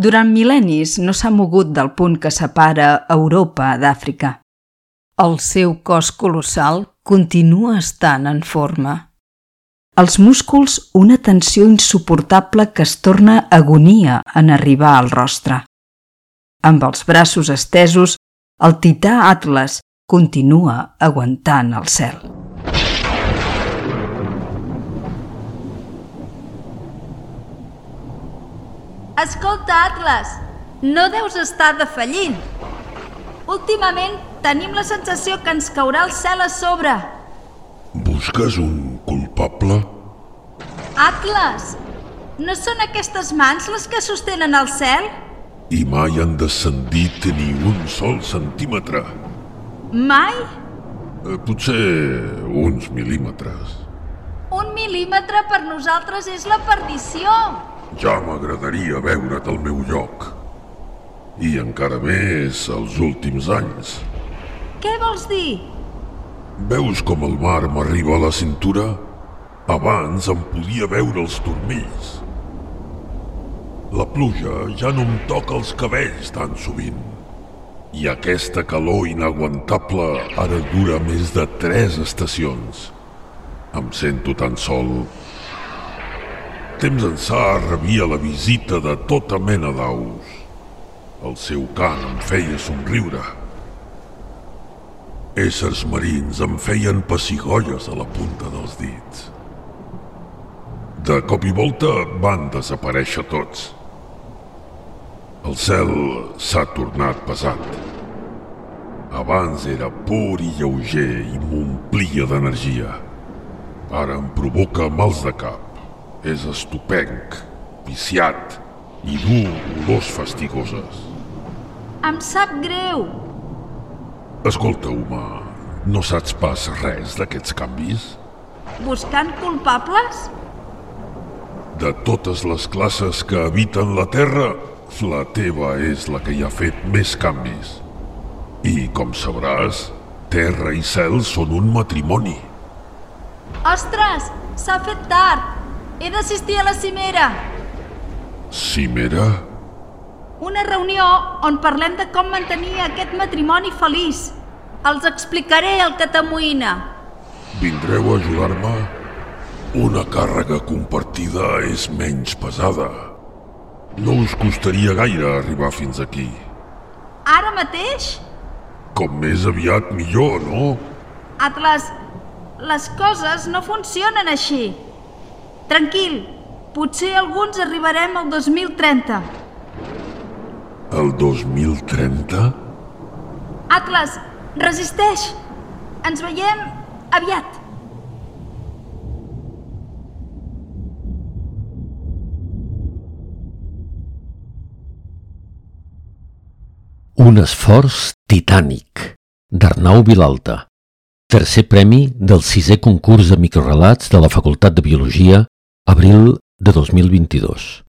Durant mil·lennis no s'ha mogut del punt que separa Europa d'Àfrica. El seu cos colossal continua estant en forma. Els músculs una tensió insuportable que es torna agonia en arribar al rostre. Amb els braços estesos, el tità Atlas continua aguantant el cel. Escolta, Atlas, no deus estar defallint. Últimament tenim la sensació que ens caurà el cel a sobre. Busques un culpable? Atlas, no són aquestes mans les que sostenen el cel? I mai han descendit ni un sol centímetre. Mai? Eh, potser uns mil·límetres. Un mil·límetre per nosaltres és la perdició. Ja m'agradaria veure't al meu lloc. I encara més els últims anys. Què vols dir? Veus com el mar m'arriba a la cintura? Abans em podia veure els turmells. La pluja ja no em toca els cabells tan sovint. I aquesta calor inaguantable ara dura més de tres estacions. Em sento tan sol. Temps ençà rebia la visita de tota mena d'aus. El seu cant em feia somriure. Éssers marins em feien pessigolles a la punta dels dits. De cop i volta van desaparèixer tots. El cel s'ha tornat pesat. Abans era pur i lleuger i m'omplia d'energia. Ara em provoca mals de cap. És estupenc, viciat i dur olors fastigoses. Em sap greu. Escolta, humà, no saps pas res d'aquests canvis? Buscant culpables? De totes les classes que habiten la Terra, la teva és la que hi ha fet més canvis. I, com sabràs, terra i cel són un matrimoni. Ostres, s'ha fet tard. He d'assistir a la cimera. Cimera? Una reunió on parlem de com mantenir aquest matrimoni feliç. Els explicaré el que t'amoïna. Vindreu a ajudar-me? Una càrrega compartida és menys pesada. No us costaria gaire arribar fins aquí. Ara mateix? Com més aviat millor, no? Atlas, les coses no funcionen així. Tranquil, potser alguns arribarem al 2030. El 2030? Atlas, resisteix! Ens veiem aviat. Un esforç titànic, d'Arnau Vilalta. Tercer premi del sisè concurs de microrelats de la Facultat de Biologia, abril de 2022.